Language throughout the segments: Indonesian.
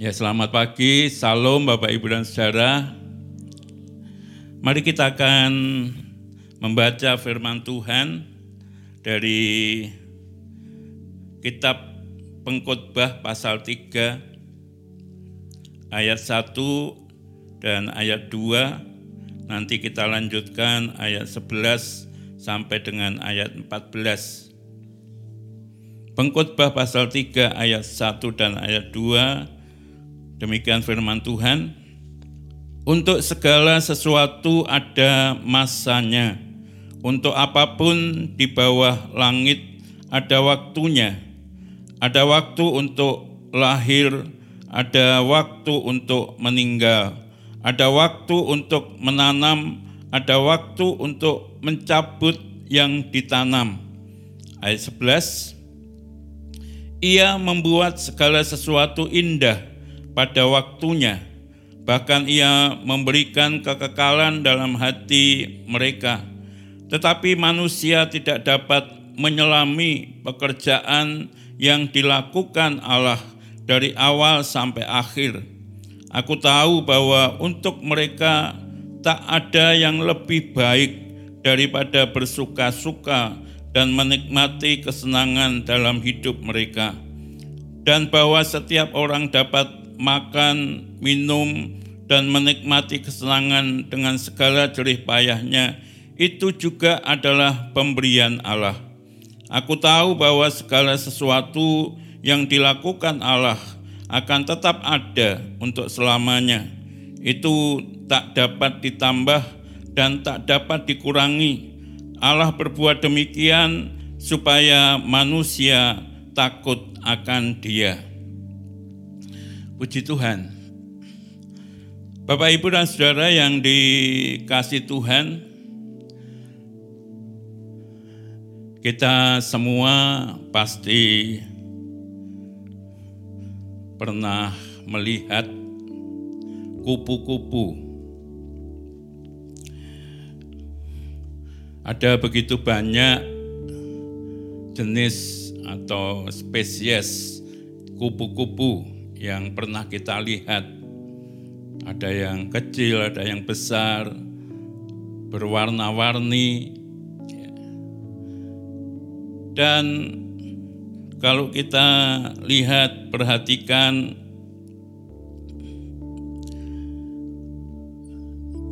Ya, selamat pagi, salam Bapak Ibu dan Saudara. Mari kita akan membaca firman Tuhan dari kitab Pengkhotbah pasal 3 ayat 1 dan ayat 2. Nanti kita lanjutkan ayat 11 sampai dengan ayat 14. Pengkhotbah pasal 3 ayat 1 dan ayat 2 Demikian firman Tuhan. Untuk segala sesuatu ada masanya. Untuk apa pun di bawah langit ada waktunya. Ada waktu untuk lahir, ada waktu untuk meninggal, ada waktu untuk menanam, ada waktu untuk mencabut yang ditanam. Ayat 11 Ia membuat segala sesuatu indah pada waktunya. Bahkan ia memberikan kekekalan dalam hati mereka. Tetapi manusia tidak dapat menyelami pekerjaan yang dilakukan Allah dari awal sampai akhir. Aku tahu bahwa untuk mereka tak ada yang lebih baik daripada bersuka-suka dan menikmati kesenangan dalam hidup mereka, dan bahwa setiap orang dapat makan, minum, dan menikmati kesenangan dengan segala jerih payahnya, itu juga adalah pemberian Allah. Aku tahu bahwa segala sesuatu yang dilakukan Allah akan tetap ada untuk selamanya. Itu tak dapat ditambah dan tak dapat dikurangi. Allah berbuat demikian supaya manusia takut akan Dia. Puji Tuhan. Bapak, Ibu, dan Saudara yang dikasih Tuhan, kita semua pasti pernah melihat kupu-kupu. Ada begitu banyak jenis atau spesies kupu-kupu yang pernah kita lihat. Ada yang kecil, ada yang besar, berwarna-warni. Dan kalau kita lihat, perhatikan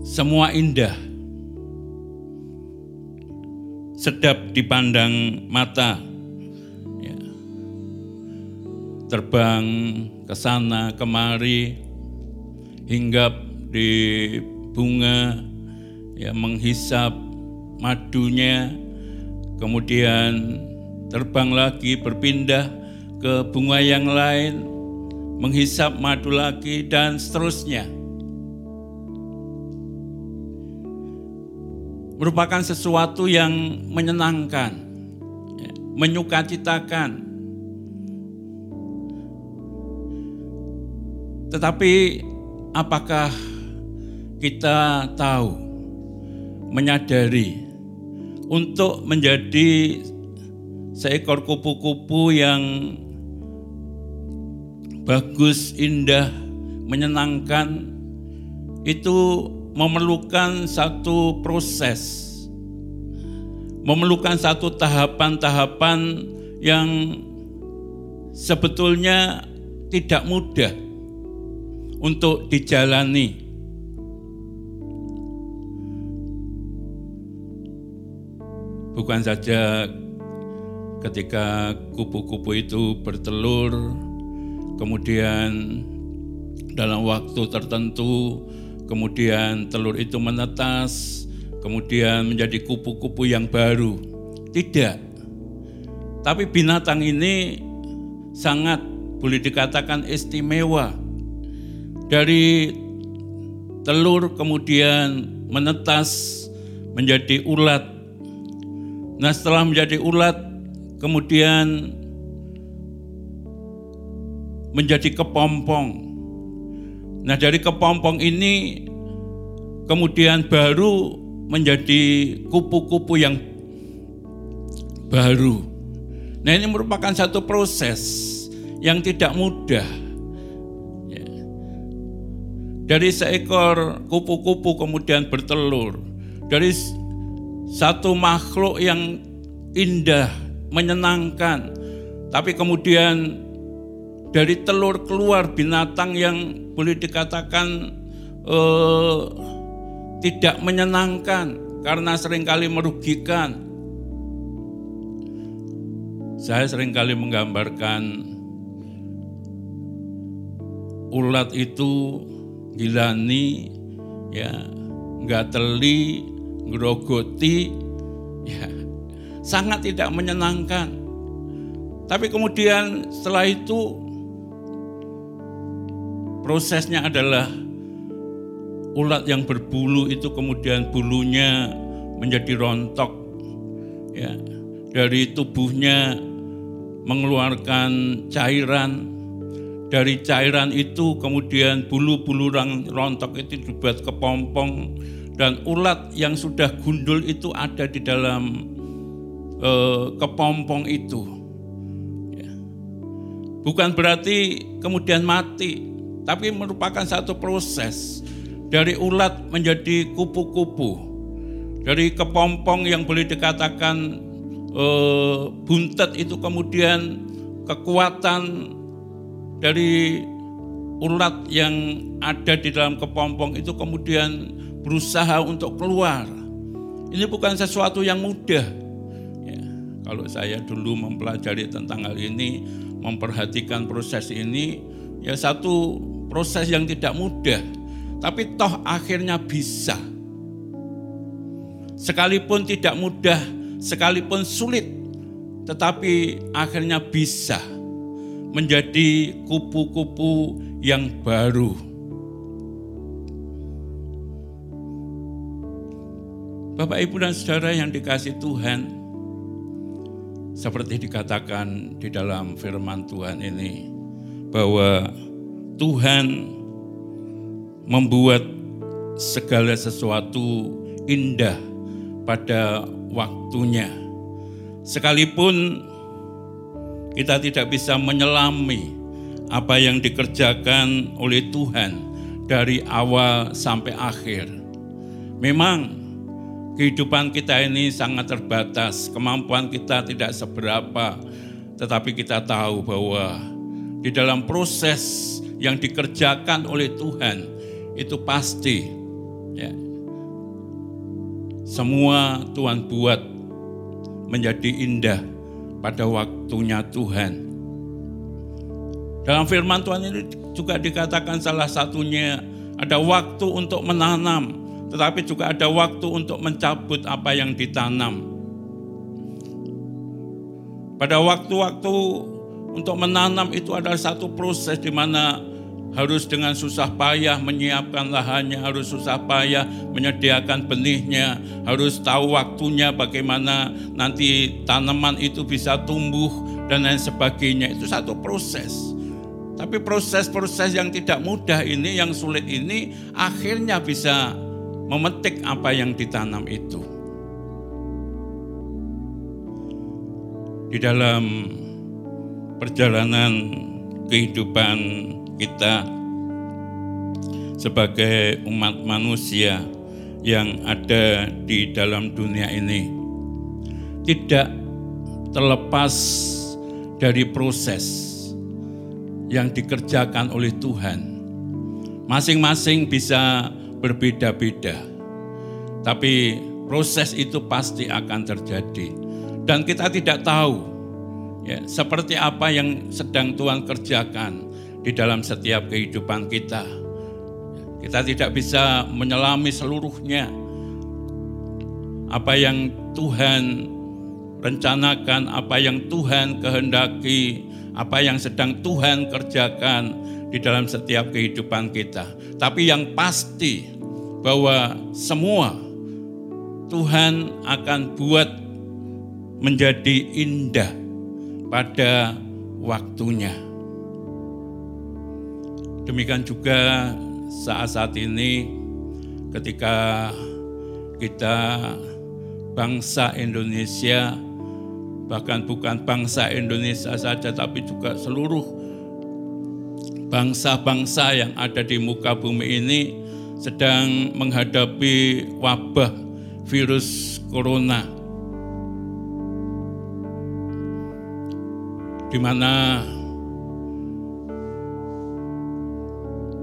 semua indah. Sedap dipandang mata terbang ke sana kemari hinggap di bunga ya menghisap madunya. Kemudian terbang lagi berpindah ke bunga yang lain menghisap madu lagi dan seterusnya. Merupakan sesuatu yang menyenangkan ya, menyukacitakan Tetapi apakah kita tahu, menyadari untuk menjadi seekor kupu-kupu yang bagus, indah, menyenangkan, itu memerlukan satu proses, memerlukan satu tahapan-tahapan yang sebetulnya tidak mudah untuk dijalani. Bukan saja ketika kupu-kupu itu bertelur, kemudian dalam waktu tertentu, kemudian telur itu menetas, kemudian menjadi kupu-kupu yang baru. Tidak. Tapi binatang ini sangat boleh dikatakan istimewa dari telur kemudian menetas menjadi ulat. Nah setelah menjadi ulat kemudian menjadi kepompong. Nah dari kepompong ini kemudian baru menjadi kupu-kupu yang baru. Nah ini merupakan satu proses yang tidak mudah Dari seekor kupu-kupu kemudian bertelur. Dari satu makhluk yang indah, menyenangkan. Tapi kemudian dari telur keluar binatang yang boleh dikatakan eh, tidak menyenangkan karena sering kali merugikan. Saya sering kali menggambarkan ulat itu gilani, ya, nggak teli, grogoti, ya, sangat tidak menyenangkan. Tapi kemudian setelah itu prosesnya adalah ulat yang berbulu itu kemudian bulunya menjadi rontok ya dari tubuhnya mengeluarkan cairan dari cairan itu kemudian bulu-bulu rontok itu dibuat kepompong dan ulat yang sudah gundul itu ada di dalam eh, kepompong itu. Ya. bukan berarti kemudian mati tapi merupakan satu proses. Dari ulat menjadi kupu-kupu, dari kepompong yang boleh dikatakan eh, buntet itu kemudian kekuatan dari ulat yang ada di dalam kepompong itu kemudian berusaha untuk keluar. Ini bukan sesuatu yang mudah. Ya, kalau saya dulu mempelajari tentang hal ini, memperhatikan proses ini, ya satu proses yang tidak mudah tapi toh akhirnya bisa. Sekalipun tidak mudah, sekalipun sulit, tetapi akhirnya bisa menjadi kupu-kupu yang baru. Bapak, Ibu, dan saudara yang dikasih Tuhan, seperti dikatakan di dalam firman Tuhan ini, bahwa Tuhan membuat segala sesuatu indah pada waktunya. Sekalipun kita tidak bisa menyelami apa yang dikerjakan oleh Tuhan dari awal sampai akhir. Memang kehidupan kita ini sangat terbatas, kemampuan kita tidak seberapa, tetapi kita tahu bahwa di dalam proses yang dikerjakan oleh Tuhan, itu pasti ya. Semua Tuhan buat menjadi indah pada waktunya Tuhan. Dalam firman Tuhan ini juga dikatakan salah satunya ada waktu untuk menanam, tetapi juga ada waktu untuk mencabut apa yang ditanam. Pada waktu-waktu untuk menanam itu adalah satu proses di mana harus dengan susah payah menyiapkan lahannya, harus susah payah menyediakan benihnya, harus tahu waktunya bagaimana nanti tanaman itu bisa tumbuh dan lain sebagainya. Itu satu proses. Tapi proses-proses yang tidak mudah ini, yang sulit ini akhirnya bisa memetik apa yang ditanam itu. Di dalam perjalanan kehidupan kita sebagai umat manusia yang ada di dalam dunia ini. Tidak terlepas dari proses yang dikerjakan oleh Tuhan. Masing-masing bisa berbeda-beda, tapi proses itu pasti akan terjadi, dan kita tidak tahu ya, seperti apa yang sedang Tuhan kerjakan di dalam setiap kehidupan kita. Kita tidak bisa menyelami seluruhnya. Apa yang Tuhan rencanakan, apa yang Tuhan kehendaki, apa yang sedang Tuhan kerjakan di dalam setiap kehidupan kita. Tapi yang pasti bahwa semua Tuhan akan buat menjadi indah pada waktunya. Demikian juga saat-saat ini ketika kita bangsa Indonesia bahkan bukan bangsa Indonesia saja tapi juga seluruh bangsa-bangsa yang ada di muka bumi ini sedang menghadapi wabah virus corona. Di mana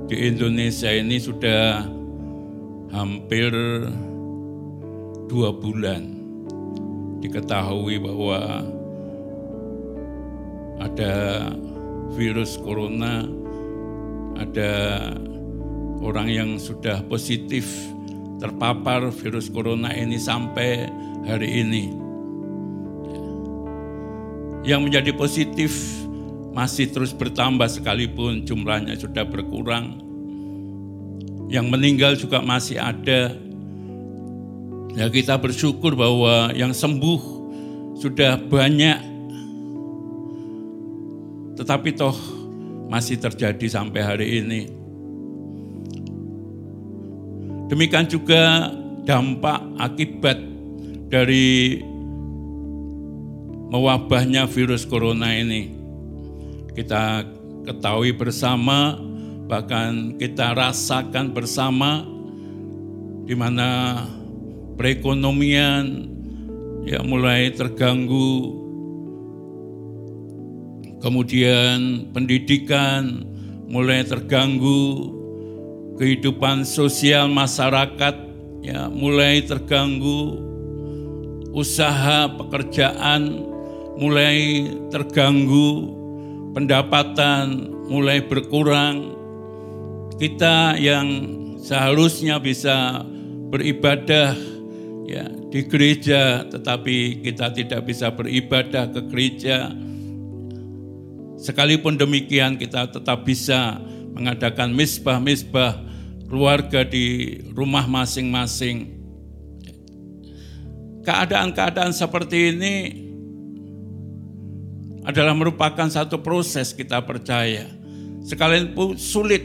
di Indonesia ini sudah hampir dua bulan diketahui bahwa ada virus corona, ada orang yang sudah positif terpapar virus corona ini sampai hari ini. Yang menjadi positif masih terus bertambah sekalipun jumlahnya sudah berkurang. Yang meninggal juga masih ada. Ya kita bersyukur bahwa yang sembuh sudah banyak. Tetapi toh masih terjadi sampai hari ini. Demikian juga dampak akibat dari mewabahnya virus corona ini kita ketahui bersama, bahkan kita rasakan bersama di mana perekonomian ya mulai terganggu, kemudian pendidikan mulai terganggu, kehidupan sosial masyarakat ya mulai terganggu, usaha pekerjaan mulai terganggu, pendapatan mulai berkurang, kita yang seharusnya bisa beribadah ya di gereja tetapi kita tidak bisa beribadah ke gereja. Sekalipun demikian kita tetap bisa mengadakan misbah-misbah keluarga di rumah masing-masing. Keadaan-keadaan seperti ini adalah merupakan satu proses kita percaya. Sekalian pun sulit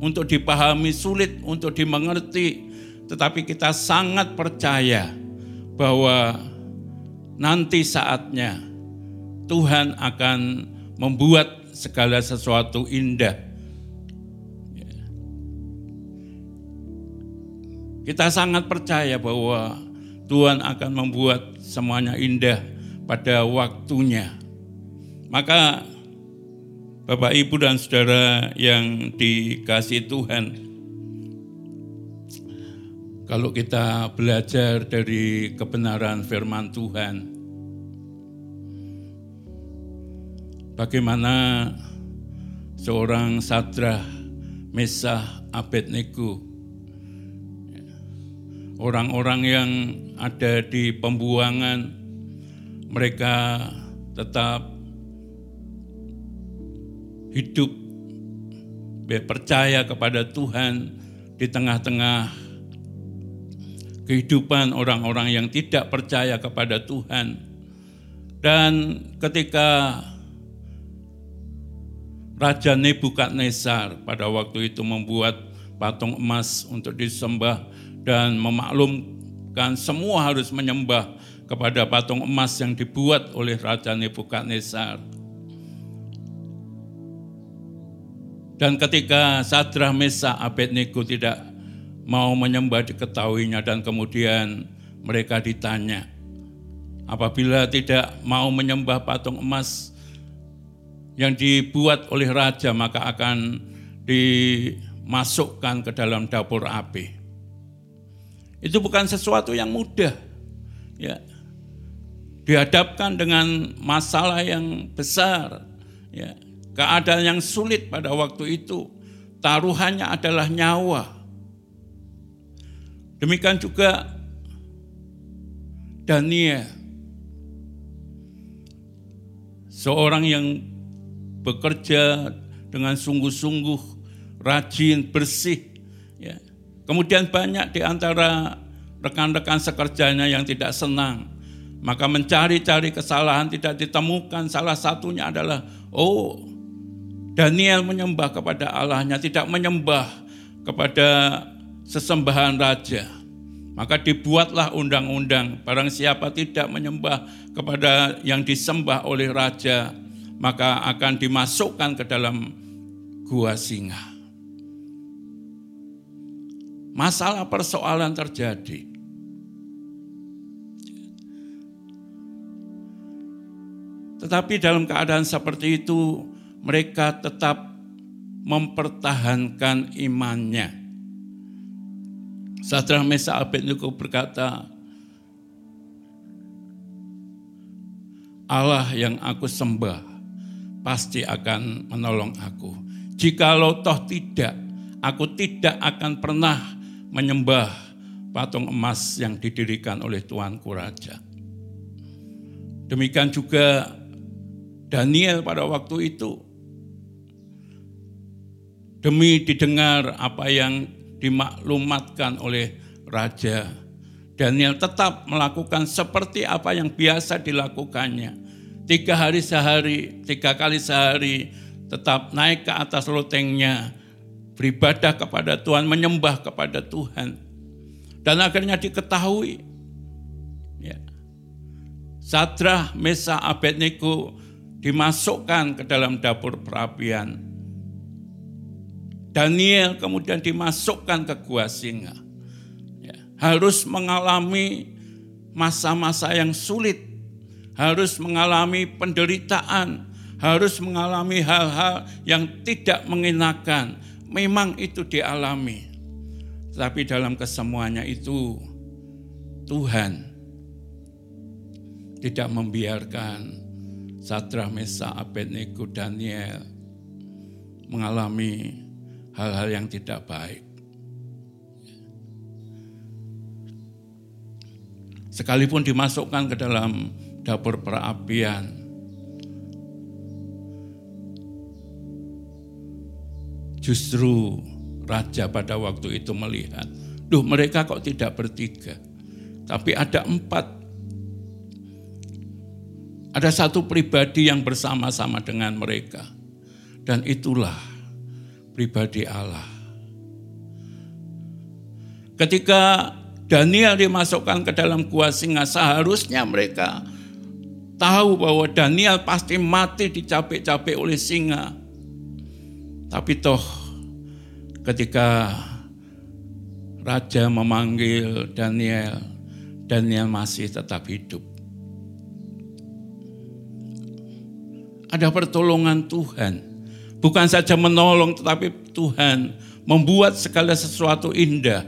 untuk dipahami, sulit untuk dimengerti, tetapi kita sangat percaya bahwa nanti saatnya Tuhan akan membuat segala sesuatu indah. Kita sangat percaya bahwa Tuhan akan membuat semuanya indah pada waktunya. Maka Bapak Ibu dan Saudara yang dikasih Tuhan, kalau kita belajar dari kebenaran firman Tuhan, bagaimana seorang sadrah Mesah Abednego, orang-orang yang ada di pembuangan, mereka tetap hidup percaya kepada Tuhan di tengah-tengah kehidupan orang-orang yang tidak percaya kepada Tuhan. Dan ketika Raja Nebukadnezar pada waktu itu membuat patung emas untuk disembah dan memaklumkan semua harus menyembah kepada patung emas yang dibuat oleh Raja Nebukadnezar. Dan ketika Sadrah Mesa Abednego tidak mau menyembah diketahuinya dan kemudian mereka ditanya, apabila tidak mau menyembah patung emas yang dibuat oleh raja maka akan dimasukkan ke dalam dapur api. Itu bukan sesuatu yang mudah. Ya. Dihadapkan dengan masalah yang besar, ya keadaan yang sulit pada waktu itu. Taruhannya adalah nyawa. Demikian juga Daniel. Seorang yang bekerja dengan sungguh-sungguh, rajin, bersih. Ya. Kemudian banyak di antara rekan-rekan sekerjanya yang tidak senang. Maka mencari-cari kesalahan tidak ditemukan. Salah satunya adalah, oh Daniel menyembah kepada Allahnya, tidak menyembah kepada sesembahan raja. Maka dibuatlah undang-undang, barang siapa tidak menyembah kepada yang disembah oleh raja, maka akan dimasukkan ke dalam gua singa. Masalah persoalan terjadi. Tetapi dalam keadaan seperti itu, mereka tetap mempertahankan imannya. Sadra Mesa Abednego berkata, Allah yang aku sembah pasti akan menolong aku. Jikalau toh tidak, aku tidak akan pernah menyembah patung emas yang didirikan oleh Tuanku Raja. Demikian juga Daniel pada waktu itu demi didengar apa yang dimaklumatkan oleh raja. Daniel tetap melakukan seperti apa yang biasa dilakukannya. Tiga hari sehari, tiga kali sehari, tetap naik ke atas lotengnya, beribadah kepada Tuhan, menyembah kepada Tuhan. Dan akhirnya diketahui, ya, Sadrah, Mesa, Abednego dimasukkan ke dalam dapur perapian. Daniel kemudian dimasukkan ke gua singa. Ya, harus mengalami masa-masa yang sulit, harus mengalami penderitaan, harus mengalami hal-hal yang tidak mengenakan. Memang itu dialami. Tapi dalam kesemuanya itu Tuhan tidak membiarkan Sadra Mesa Abednego Daniel mengalami hal-hal yang tidak baik. Sekalipun dimasukkan ke dalam dapur perapian, justru raja pada waktu itu melihat, duh mereka kok tidak bertiga, tapi ada empat ada satu pribadi yang bersama-sama dengan mereka. Dan itulah pribadi Allah. Ketika Daniel dimasukkan ke dalam gua singa, seharusnya mereka tahu bahwa Daniel pasti mati dicapek-capek oleh singa. Tapi toh ketika raja memanggil Daniel, Daniel masih tetap hidup. ada pertolongan Tuhan. Bukan saja menolong tetapi Tuhan membuat segala sesuatu indah.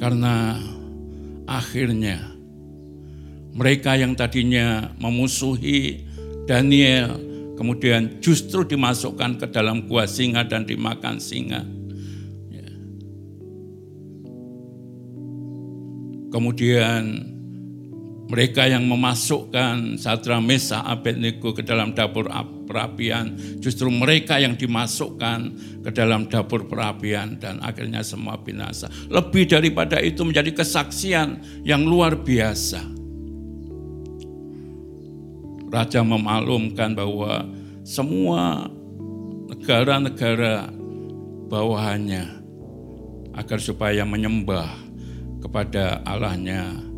Karena akhirnya mereka yang tadinya memusuhi Daniel kemudian justru dimasukkan ke dalam gua singa dan dimakan singa. Ya. Kemudian mereka yang memasukkan Sadra Mesa Abednego ke dalam dapur perapian, justru mereka yang dimasukkan ke dalam dapur perapian dan akhirnya semua binasa. Lebih daripada itu menjadi kesaksian yang luar biasa. Raja memaklumkan bahwa semua negara-negara bawahannya agar supaya menyembah kepada Allahnya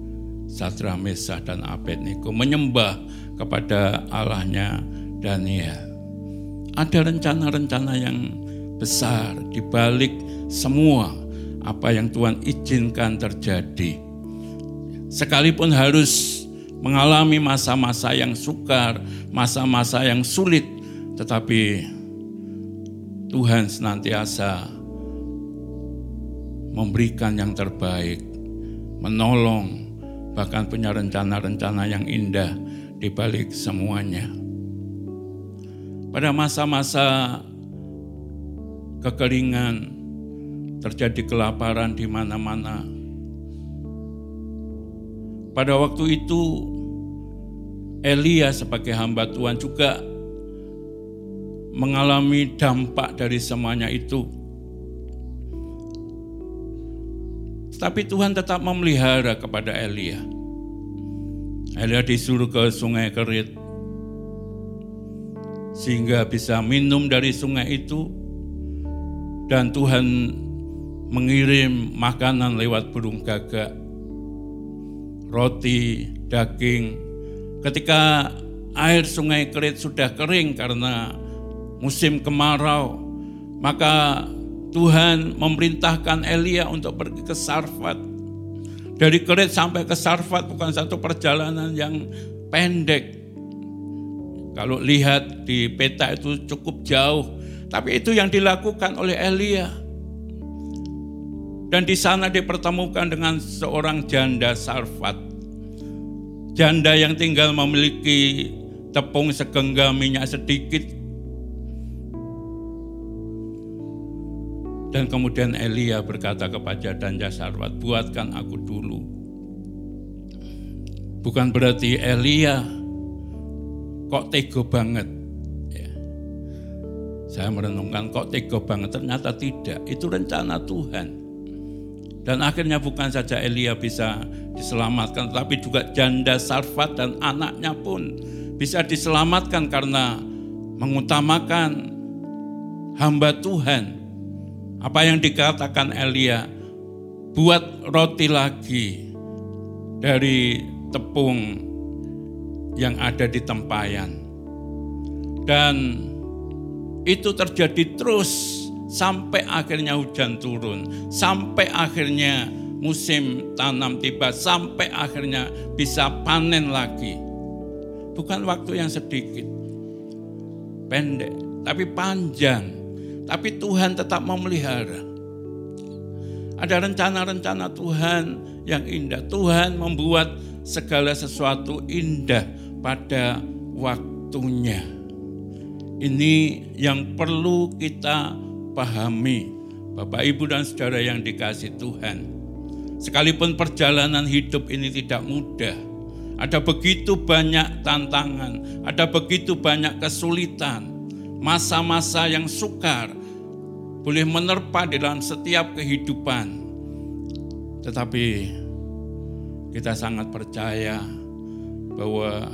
Sadra Mesa dan Abednego menyembah kepada Allahnya Daniel. Ada rencana-rencana yang besar di balik semua apa yang Tuhan izinkan terjadi. Sekalipun harus mengalami masa-masa yang sukar, masa-masa yang sulit, tetapi Tuhan senantiasa memberikan yang terbaik, menolong, bahkan punya rencana-rencana yang indah di balik semuanya. Pada masa-masa kekeringan, terjadi kelaparan di mana-mana. Pada waktu itu, Elia sebagai hamba Tuhan juga mengalami dampak dari semuanya itu. Tapi Tuhan tetap memelihara kepada Elia. Elia disuruh ke sungai Kerit. Sehingga bisa minum dari sungai itu. Dan Tuhan mengirim makanan lewat burung gagak. Roti, daging. Ketika air sungai Kerit sudah kering karena musim kemarau. Maka Tuhan memerintahkan Elia untuk pergi ke Sarfat. Dari Kerit sampai ke Sarfat bukan satu perjalanan yang pendek. Kalau lihat di peta itu cukup jauh. Tapi itu yang dilakukan oleh Elia. Dan di sana dipertemukan dengan seorang janda Sarfat. Janda yang tinggal memiliki tepung segenggam minyak sedikit. Dan kemudian Elia berkata kepada janda Sarfat, buatkan aku dulu. Bukan berarti Elia kok tego banget. Ya. Saya merenungkan kok tego banget, ternyata tidak. Itu rencana Tuhan. Dan akhirnya bukan saja Elia bisa diselamatkan, tapi juga janda Sarfat dan anaknya pun bisa diselamatkan karena mengutamakan hamba Tuhan. Apa yang dikatakan Elia, buat roti lagi dari tepung yang ada di tempayan. Dan itu terjadi terus sampai akhirnya hujan turun, sampai akhirnya musim tanam tiba, sampai akhirnya bisa panen lagi. Bukan waktu yang sedikit, pendek, tapi panjang. Tapi Tuhan tetap memelihara. Ada rencana-rencana Tuhan yang indah. Tuhan membuat segala sesuatu indah pada waktunya. Ini yang perlu kita pahami, Bapak Ibu dan Saudara yang dikasih Tuhan. Sekalipun perjalanan hidup ini tidak mudah, ada begitu banyak tantangan, ada begitu banyak kesulitan, masa-masa yang sukar boleh menerpa di dalam setiap kehidupan. Tetapi kita sangat percaya bahwa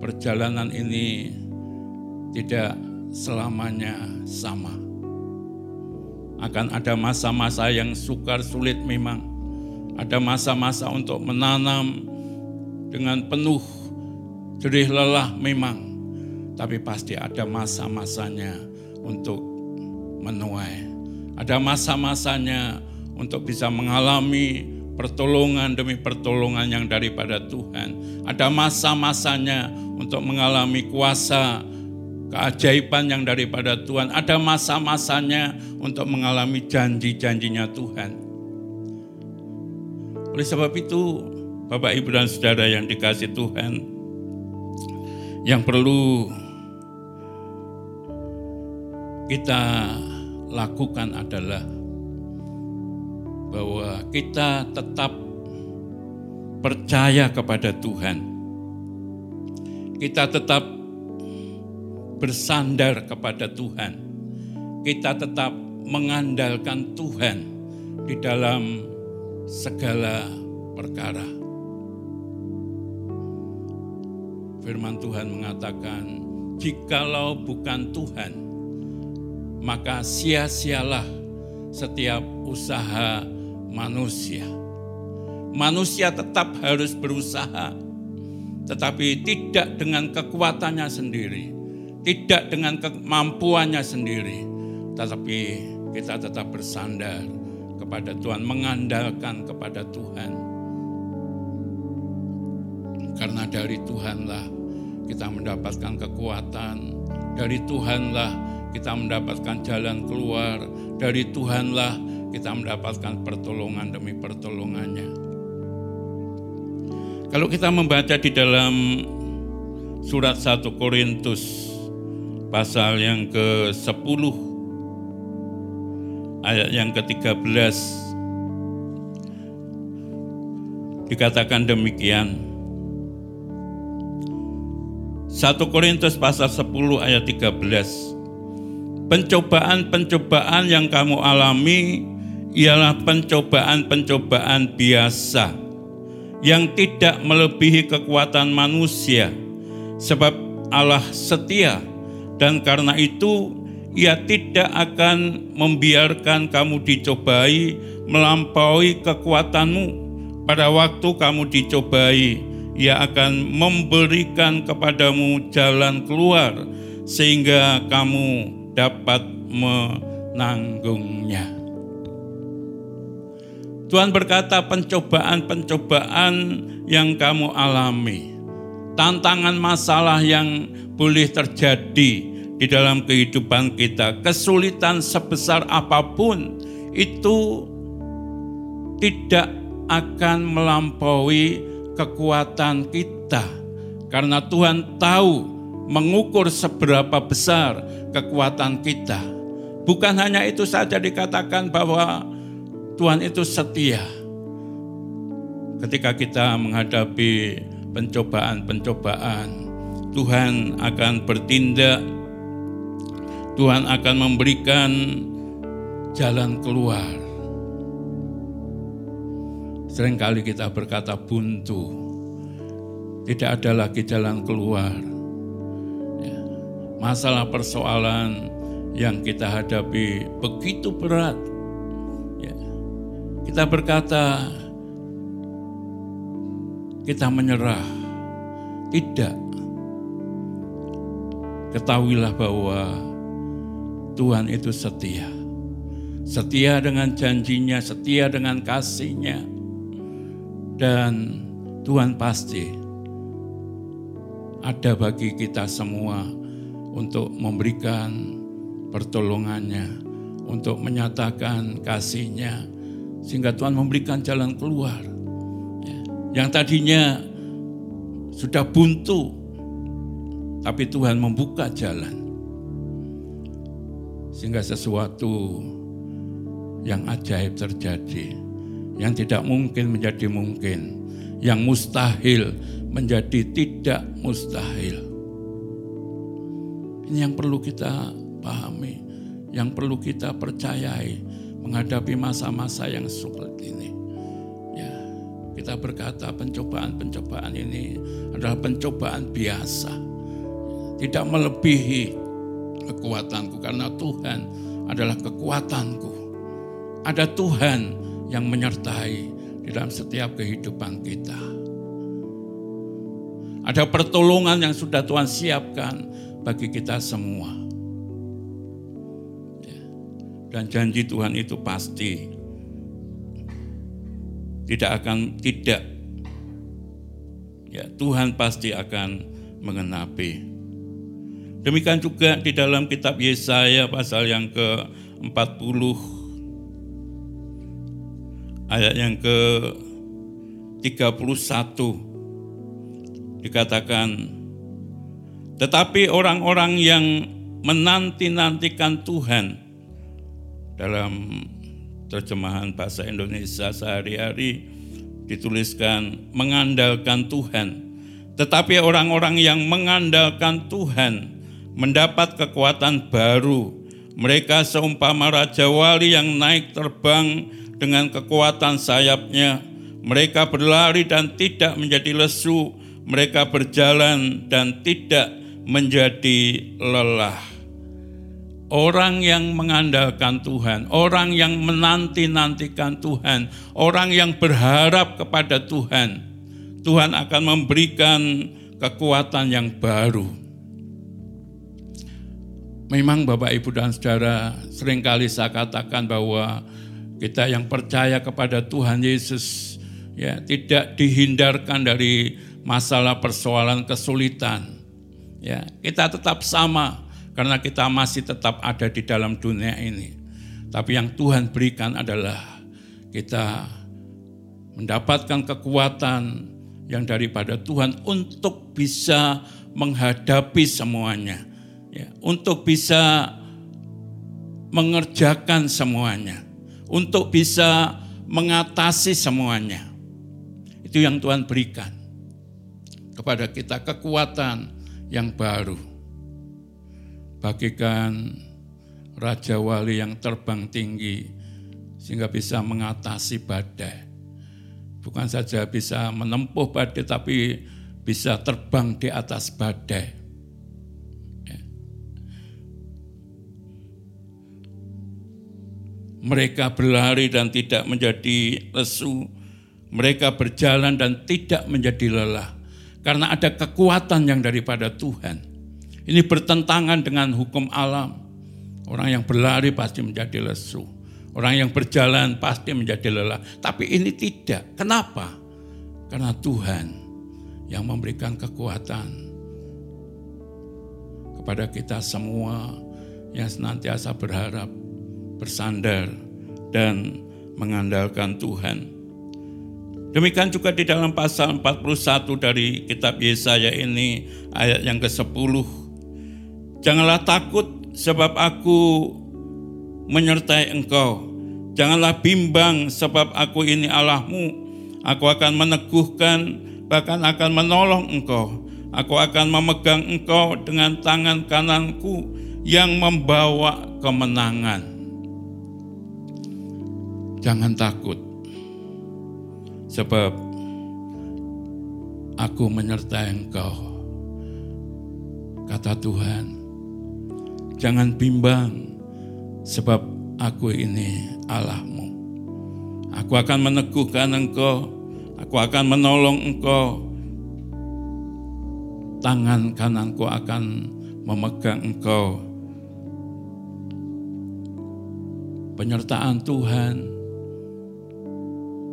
perjalanan ini tidak selamanya sama. Akan ada masa-masa yang sukar sulit memang. Ada masa-masa untuk menanam dengan penuh jerih lelah memang. Tapi pasti ada masa-masanya untuk menuai. Ada masa-masanya untuk bisa mengalami pertolongan demi pertolongan yang daripada Tuhan. Ada masa-masanya untuk mengalami kuasa keajaiban yang daripada Tuhan. Ada masa-masanya untuk mengalami janji-janjinya Tuhan. Oleh sebab itu, Bapak, Ibu, dan Saudara yang dikasih Tuhan, yang perlu kita lakukan adalah bahwa kita tetap percaya kepada Tuhan. Kita tetap bersandar kepada Tuhan. Kita tetap mengandalkan Tuhan di dalam segala perkara. Firman Tuhan mengatakan, "Jikalau bukan Tuhan, maka sia-sialah setiap usaha manusia." Manusia tetap harus berusaha, tetapi tidak dengan kekuatannya sendiri tidak dengan kemampuannya sendiri, tetapi kita tetap bersandar kepada Tuhan, mengandalkan kepada Tuhan. Karena dari Tuhanlah kita mendapatkan kekuatan, dari Tuhanlah kita mendapatkan jalan keluar, dari Tuhanlah. Kita mendapatkan pertolongan demi pertolongannya. Kalau kita membaca di dalam surat 1 Korintus pasal yang ke-10 ayat yang ke-13 dikatakan demikian. 1 Korintus pasal 10 ayat 13 Pencobaan-pencobaan yang kamu alami ialah pencobaan-pencobaan biasa yang tidak melebihi kekuatan manusia sebab Allah setia dan karena itu ia tidak akan membiarkan kamu dicobai melampaui kekuatanmu. Pada waktu kamu dicobai, ia akan memberikan kepadamu jalan keluar sehingga kamu dapat menanggungnya. Tuhan berkata pencobaan-pencobaan yang kamu alami, tantangan masalah yang boleh terjadi di dalam kehidupan kita, kesulitan sebesar apa pun itu tidak akan melampaui kekuatan kita karena Tuhan tahu mengukur seberapa besar kekuatan kita. Bukan hanya itu saja dikatakan bahwa Tuhan itu setia. Ketika kita menghadapi pencobaan-pencobaan, Tuhan akan bertindak, Tuhan akan memberikan jalan keluar. Seringkali kita berkata buntu, tidak ada lagi jalan keluar. Masalah persoalan yang kita hadapi begitu berat. Ya, kita berkata, kita menyerah. Tidak. Ketahuilah bahwa Tuhan itu setia. Setia dengan janjinya, setia dengan kasihnya dan Tuhan pasti ada bagi kita semua untuk memberikan pertolongannya, untuk menyatakan kasihnya, sehingga Tuhan memberikan jalan keluar. Ya, yang tadinya sudah buntu, tapi Tuhan membuka jalan. Sehingga sesuatu yang ajaib terjadi yang tidak mungkin menjadi mungkin, yang mustahil menjadi tidak mustahil. Ini yang perlu kita pahami, yang perlu kita percayai menghadapi masa-masa yang seperti ini. Ya, kita berkata pencobaan-pencobaan ini adalah pencobaan biasa, tidak melebihi kekuatanku karena Tuhan adalah kekuatanku. Ada Tuhan yang menyertai di dalam setiap kehidupan kita. Ada pertolongan yang sudah Tuhan siapkan bagi kita semua. Ya. Dan janji Tuhan itu pasti tidak akan tidak. Ya, Tuhan pasti akan mengenapi. Demikian juga di dalam kitab Yesaya pasal yang ke-40 ayat yang ke 31 dikatakan tetapi orang-orang yang menanti-nantikan Tuhan dalam terjemahan bahasa Indonesia sehari-hari dituliskan mengandalkan Tuhan. Tetapi orang-orang yang mengandalkan Tuhan mendapat kekuatan baru. Mereka seumpama raja wali yang naik terbang dengan kekuatan sayapnya. Mereka berlari dan tidak menjadi lesu, mereka berjalan dan tidak menjadi lelah. Orang yang mengandalkan Tuhan, orang yang menanti-nantikan Tuhan, orang yang berharap kepada Tuhan, Tuhan akan memberikan kekuatan yang baru. Memang Bapak Ibu dan Saudara, sering kali saya katakan bahwa kita yang percaya kepada Tuhan Yesus ya tidak dihindarkan dari masalah persoalan kesulitan. Ya, kita tetap sama karena kita masih tetap ada di dalam dunia ini. Tapi yang Tuhan berikan adalah kita mendapatkan kekuatan yang daripada Tuhan untuk bisa menghadapi semuanya. Ya, untuk bisa mengerjakan semuanya untuk bisa mengatasi semuanya. Itu yang Tuhan berikan kepada kita kekuatan yang baru. Bagikan Raja Wali yang terbang tinggi sehingga bisa mengatasi badai. Bukan saja bisa menempuh badai tapi bisa terbang di atas badai Mereka berlari dan tidak menjadi lesu. Mereka berjalan dan tidak menjadi lelah. Karena ada kekuatan yang daripada Tuhan. Ini bertentangan dengan hukum alam. Orang yang berlari pasti menjadi lesu. Orang yang berjalan pasti menjadi lelah. Tapi ini tidak. Kenapa? Karena Tuhan yang memberikan kekuatan kepada kita semua yang senantiasa berharap, bersandar, dan mengandalkan Tuhan. Demikian juga di dalam pasal 41 dari kitab Yesaya ini ayat yang ke-10. Janganlah takut sebab aku menyertai engkau. Janganlah bimbang sebab aku ini Allahmu. Aku akan meneguhkan bahkan akan menolong engkau. Aku akan memegang engkau dengan tangan kananku yang membawa kemenangan. Jangan takut, sebab aku menyertai engkau. Kata Tuhan, jangan bimbang, sebab aku ini Allahmu. Aku akan meneguhkan engkau, aku akan menolong engkau. Tangan kananku akan memegang engkau. Penyertaan Tuhan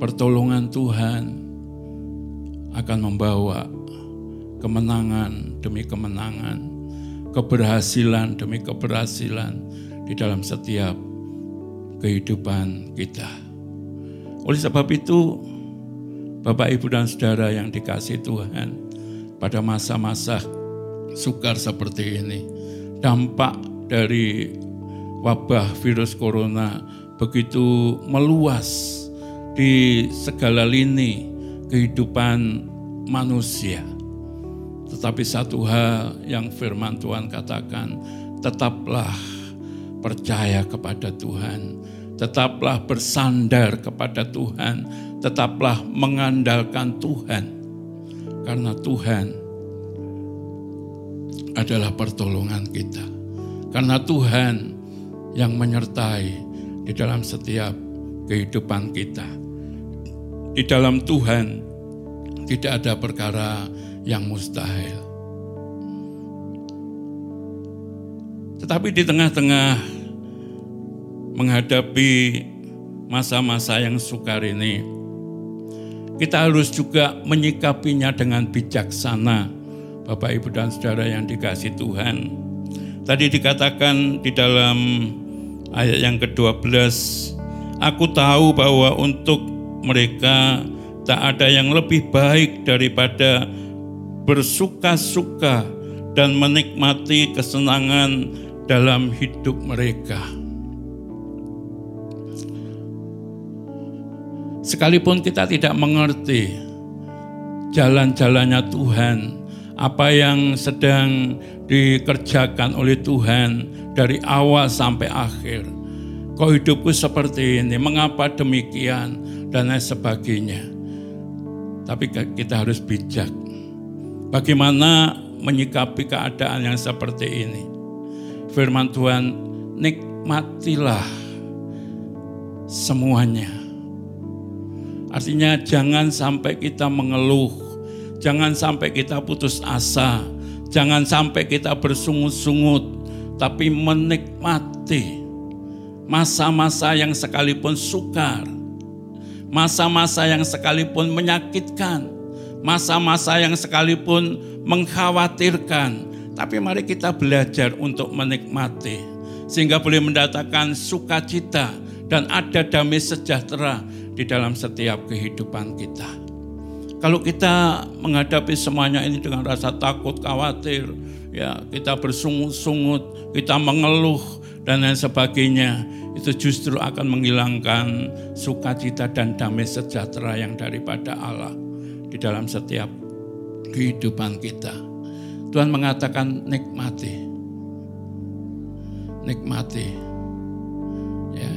pertolongan Tuhan akan membawa kemenangan demi kemenangan, keberhasilan demi keberhasilan di dalam setiap kehidupan kita. Oleh sebab itu, Bapak, Ibu, dan Saudara yang dikasih Tuhan, pada masa-masa sukar seperti ini, dampak dari wabah virus corona begitu meluas di segala lini kehidupan manusia. Tetapi satu hal yang firman Tuhan katakan, tetaplah percaya kepada Tuhan, tetaplah bersandar kepada Tuhan, tetaplah mengandalkan Tuhan. Karena Tuhan adalah pertolongan kita. Karena Tuhan yang menyertai di dalam setiap kehidupan kita. Di dalam Tuhan tidak ada perkara yang mustahil. Tetapi di tengah-tengah menghadapi masa-masa yang sukar ini, kita harus juga menyikapinya dengan bijaksana. Bapak, Ibu, dan Saudara yang dikasih Tuhan. Tadi dikatakan di dalam ayat yang ke-12, Aku tahu bahwa untuk mereka tak ada yang lebih baik daripada bersuka-suka dan menikmati kesenangan dalam hidup mereka. Sekalipun kita tidak mengerti jalan-jalannya Tuhan, apa yang sedang dikerjakan oleh Tuhan dari awal sampai akhir. Kok hidupku seperti ini? Mengapa demikian? Dan lain sebagainya. Tapi kita harus bijak. Bagaimana menyikapi keadaan yang seperti ini? Firman Tuhan, nikmatilah semuanya. Artinya jangan sampai kita mengeluh, jangan sampai kita putus asa, jangan sampai kita bersungut-sungut, tapi menikmati masa-masa yang sekalipun sukar, masa-masa yang sekalipun menyakitkan, masa-masa yang sekalipun mengkhawatirkan, tapi mari kita belajar untuk menikmati. Sehingga boleh mendatangkan sukacita dan ada damai sejahtera di dalam setiap kehidupan kita. Kalau kita menghadapi semuanya ini dengan rasa takut, khawatir, ya kita bersungut-sungut, kita mengeluh dan lain sebagainya, itu justru akan menghilangkan sukacita dan damai sejahtera yang daripada Allah di dalam setiap kehidupan kita. Tuhan mengatakan nikmati. Nikmati. Ya.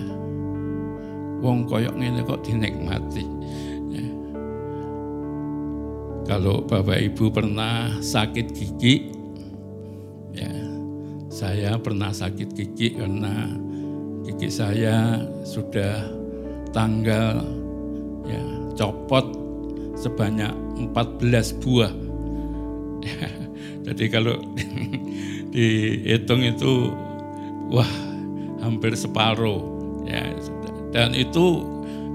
Wong koyok ini kok dinikmati. Ya. Kalau Bapak Ibu pernah sakit gigi, saya pernah sakit gigi karena gigi saya sudah tanggal ya copot sebanyak 14 buah. Jadi kalau dihitung itu wah hampir separuh ya. Dan itu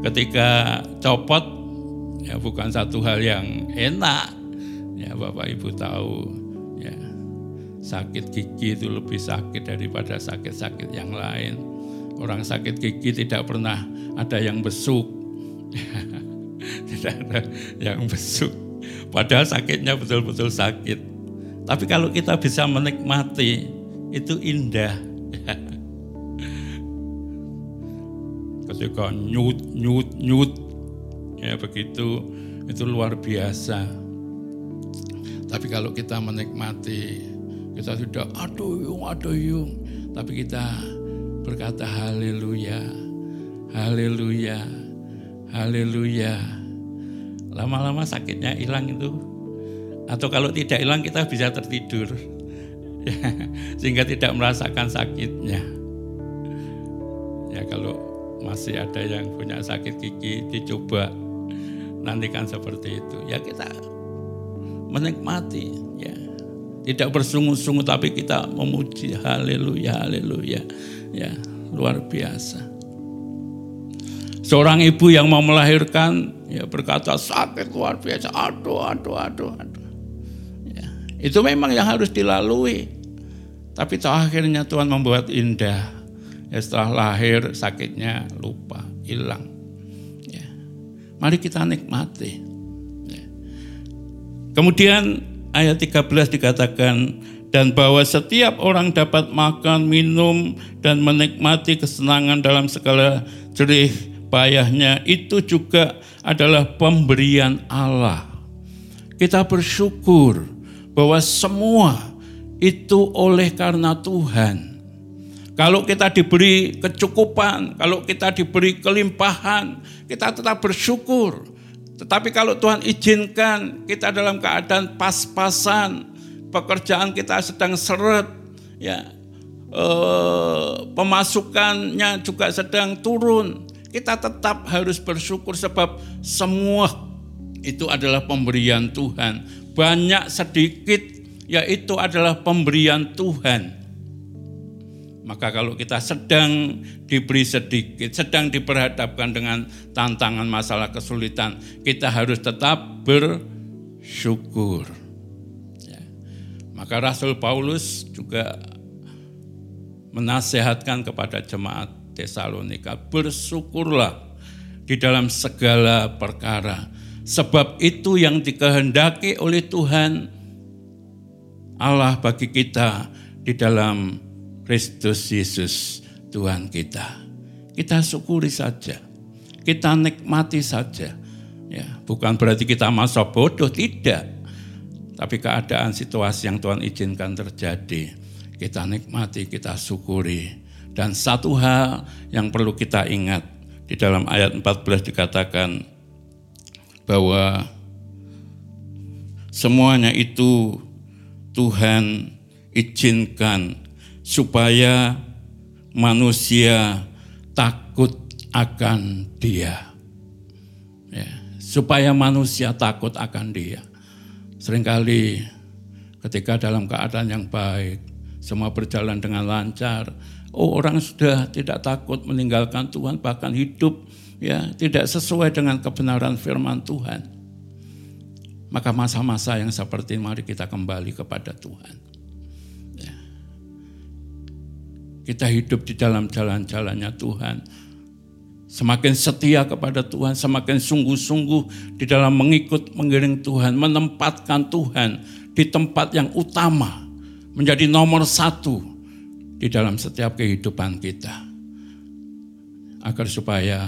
ketika copot ya bukan satu hal yang enak ya Bapak Ibu tahu sakit gigi itu lebih sakit daripada sakit-sakit yang lain. Orang sakit gigi tidak pernah ada yang besuk. Tidak ada yang besuk. Padahal sakitnya betul-betul sakit. Tapi kalau kita bisa menikmati itu indah. Ketika nyut nyut nyut. Ya begitu. Itu luar biasa. Tapi kalau kita menikmati kita sudah aduh yung aduh yung tapi kita berkata haleluya haleluya haleluya lama-lama sakitnya hilang itu atau kalau tidak hilang kita bisa tertidur. Sehingga tidak merasakan sakitnya. Ya kalau masih ada yang punya sakit gigi dicoba nantikan seperti itu. Ya kita menikmati ya. Tidak bersungut-sungut tapi kita memuji haleluya haleluya. Ya, luar biasa. Seorang ibu yang mau melahirkan ya berkata sakit luar biasa. Aduh, aduh, aduh, aduh. Itu memang yang harus dilalui. Tapi akhirnya Tuhan membuat indah. Ya, setelah lahir sakitnya lupa, hilang. Ya. Mari kita nikmati. Ya. Kemudian ayat 13 dikatakan, dan bahwa setiap orang dapat makan, minum, dan menikmati kesenangan dalam segala jerih payahnya, itu juga adalah pemberian Allah. Kita bersyukur bahwa semua itu oleh karena Tuhan. Kalau kita diberi kecukupan, kalau kita diberi kelimpahan, kita tetap bersyukur. Tetapi kalau Tuhan izinkan kita dalam keadaan pas-pasan, pekerjaan kita sedang seret, ya eh, pemasukannya juga sedang turun, kita tetap harus bersyukur sebab semua itu adalah pemberian Tuhan banyak sedikit yaitu adalah pemberian Tuhan. Maka kalau kita sedang diberi sedikit, sedang diperhadapkan dengan tantangan masalah kesulitan, kita harus tetap bersyukur. Ya. Maka Rasul Paulus juga menasehatkan kepada jemaat Tesalonika, bersyukurlah di dalam segala perkara Sebab itu yang dikehendaki oleh Tuhan Allah bagi kita di dalam Kristus Yesus Tuhan kita. Kita syukuri saja. Kita nikmati saja. Ya, bukan berarti kita masa bodoh, tidak. Tapi keadaan situasi yang Tuhan izinkan terjadi, kita nikmati, kita syukuri. Dan satu hal yang perlu kita ingat, di dalam ayat 14 dikatakan, bahwa semuanya itu Tuhan izinkan supaya manusia takut akan Dia. Ya, supaya manusia takut akan Dia. Seringkali ketika dalam keadaan yang baik, semua berjalan dengan lancar, oh orang sudah tidak takut meninggalkan Tuhan, bahkan hidup ya tidak sesuai dengan kebenaran firman Tuhan. Maka masa-masa yang seperti ini mari kita kembali kepada Tuhan. Kita hidup di dalam jalan-jalannya Tuhan. Semakin setia kepada Tuhan, semakin sungguh-sungguh di dalam mengikut mengiring Tuhan, menempatkan Tuhan di tempat yang utama, menjadi nomor satu di dalam setiap kehidupan kita. Agar supaya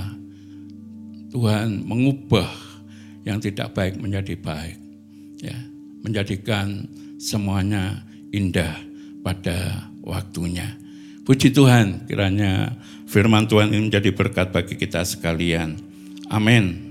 Tuhan mengubah yang tidak baik menjadi baik. Ya, menjadikan semuanya indah pada waktunya. Puji Tuhan, kiranya firman Tuhan ini menjadi berkat bagi kita sekalian. Amin.